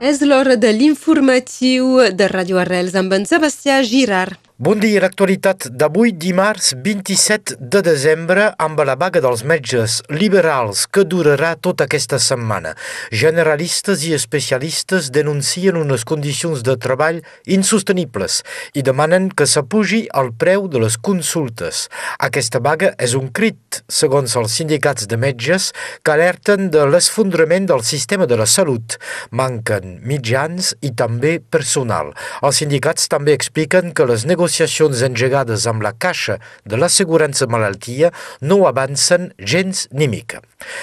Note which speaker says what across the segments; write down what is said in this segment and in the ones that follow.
Speaker 1: És l'hora de l'informatiu de Radio Arrels amb en Sebastià Girard.
Speaker 2: Bon dia, l'actualitat d'avui, dimarts 27 de desembre, amb la vaga dels metges liberals que durarà tota aquesta setmana. Generalistes i especialistes denuncien unes condicions de treball insostenibles i demanen que s'apugi el preu de les consultes. Aquesta vaga és un crit, segons els sindicats de metges, que alerten de l'esfondrament del sistema de la salut. Manquen mitjans i també personal. Els sindicats també expliquen que les negociacions negociacions engegades amb la Caixa de l'Assegurança Malaltia no avancen gens ni mica.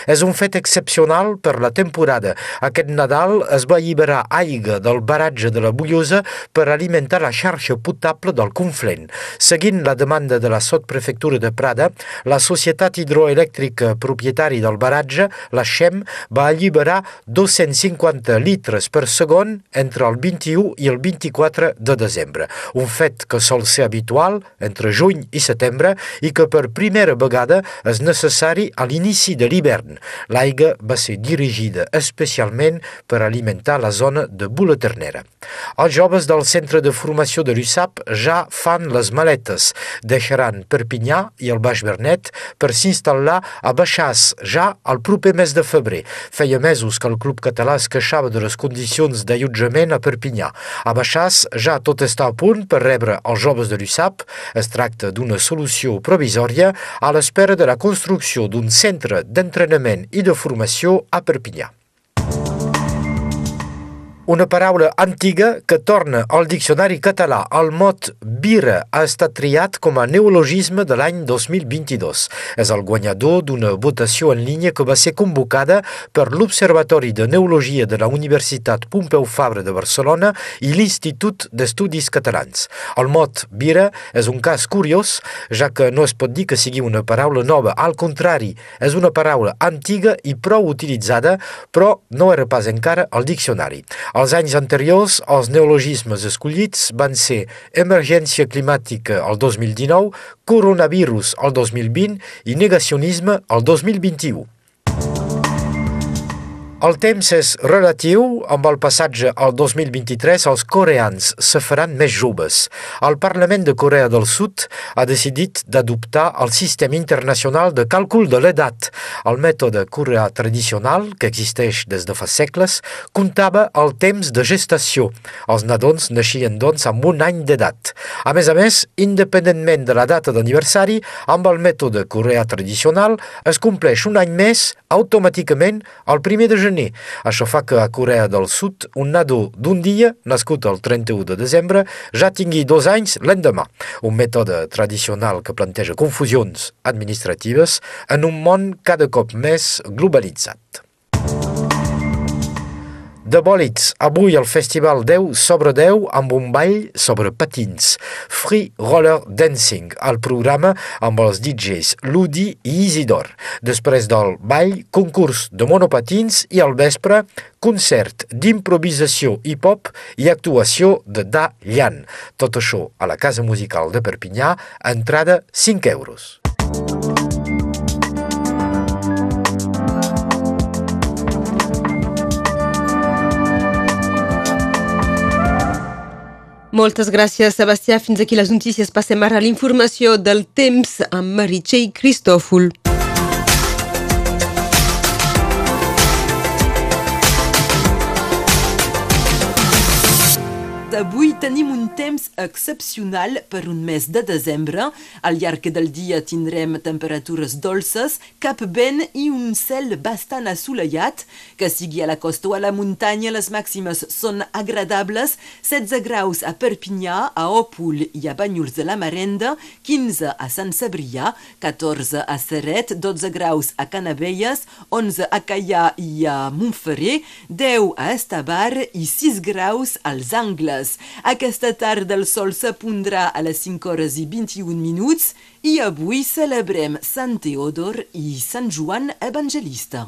Speaker 2: És un fet excepcional per la temporada. Aquest Nadal es va alliberar aigua del baratge de la Bullosa per alimentar la xarxa potable del Conflent. Seguint la demanda de la sotprefectura de Prada, la Societat Hidroelèctrica propietari del baratge, la XEM, va alliberar 250 litres per segon entre el 21 i el 24 de desembre. Un fet que sol ser habitual entre juny i setembre i que per primera vegada és necessari a l'inici de l'hivern. L'aigua va ser dirigida especialment per alimentar la zona de Bulaternera. Els joves del centre de formació de l'USAP ja fan les maletes. Deixaran Perpinyà i el Baix Bernet per s'instal·lar a Baixàs ja al proper mes de febrer. Feia mesos que el club català es queixava de les condicions d'allotjament a Perpinyà. A Baixàs ja tot està a punt per rebre els joves de l'USAP. Es tracta d'una solució provisòria a l'espera de la construcció d'un centre d'entrenament i de formació a Perpinyà. Una paraula antiga que torna al diccionari català. El mot vira ha estat triat com a neologisme de l'any 2022. És el guanyador d'una votació en línia que va ser convocada per l'Observatori de Neologia de la Universitat Pompeu Fabra de Barcelona i l'Institut d'Estudis Catalans. El mot vira és un cas curiós, ja que no es pot dir que sigui una paraula nova. Al contrari, és una paraula antiga i prou utilitzada, però no era pas encara al diccionari. Els anys anteriors, els neologismes escollits van ser emergència climàtica el 2019, coronavirus el 2020 i negacionisme el 2021. El temps és relatiu. Amb el passatge al 2023, els coreans se faran més joves. El Parlament de Corea del Sud ha decidit d'adoptar el sistema internacional de càlcul de l'edat. El mètode coreà tradicional, que existeix des de fa segles, comptava el temps de gestació. Els nadons naixien, doncs, amb un any d'edat. A més a més, independentment de la data d'aniversari, amb el mètode coreà tradicional es compleix un any més automàticament el primer de gener. Això fa que a Corea del Sud un nadó d'un dia, nascut el 31 de desembre, ja tingui dos anys l'endemà. Un mètode tradicional que planteja confusions administratives en un món cada cop més globalitzat. De bòlits, avui el Festival 10 sobre 10 amb un ball sobre patins. Free Roller Dancing, el programa amb els DJs Ludi i Isidor. Després del ball, concurs de monopatins i al vespre, concert d'improvisació hip-hop i actuació de Da Llan. Tot això a la Casa Musical de Perpinyà, entrada 5 euros.
Speaker 1: Moltes gràcies, Sebastià. Fins aquí les notícies. Passem ara a l'informació del temps amb Meritxell Cristòfol.
Speaker 3: Avui tenim un temps excepcional per un mes de desembre. Al llarg del dia tindrem temperatures dolces, cap vent i un cel bastant assolellat. Que sigui a la costa o a la muntanya, les màximes són agradables. 16 graus a Perpinyà, a Òpol i a Banyuls de la Marenda, 15 a Sant Cebrià, 14 a Serret, 12 graus a Canavelles, 11 a Caià i a Montferrer, 10 a Estabar i 6 graus als Angles. Aquesta tarda el sol s'apondrà a les 5 hores i 21 minuts i avui celebrem Sant Teodor i Sant Joan Evangelista.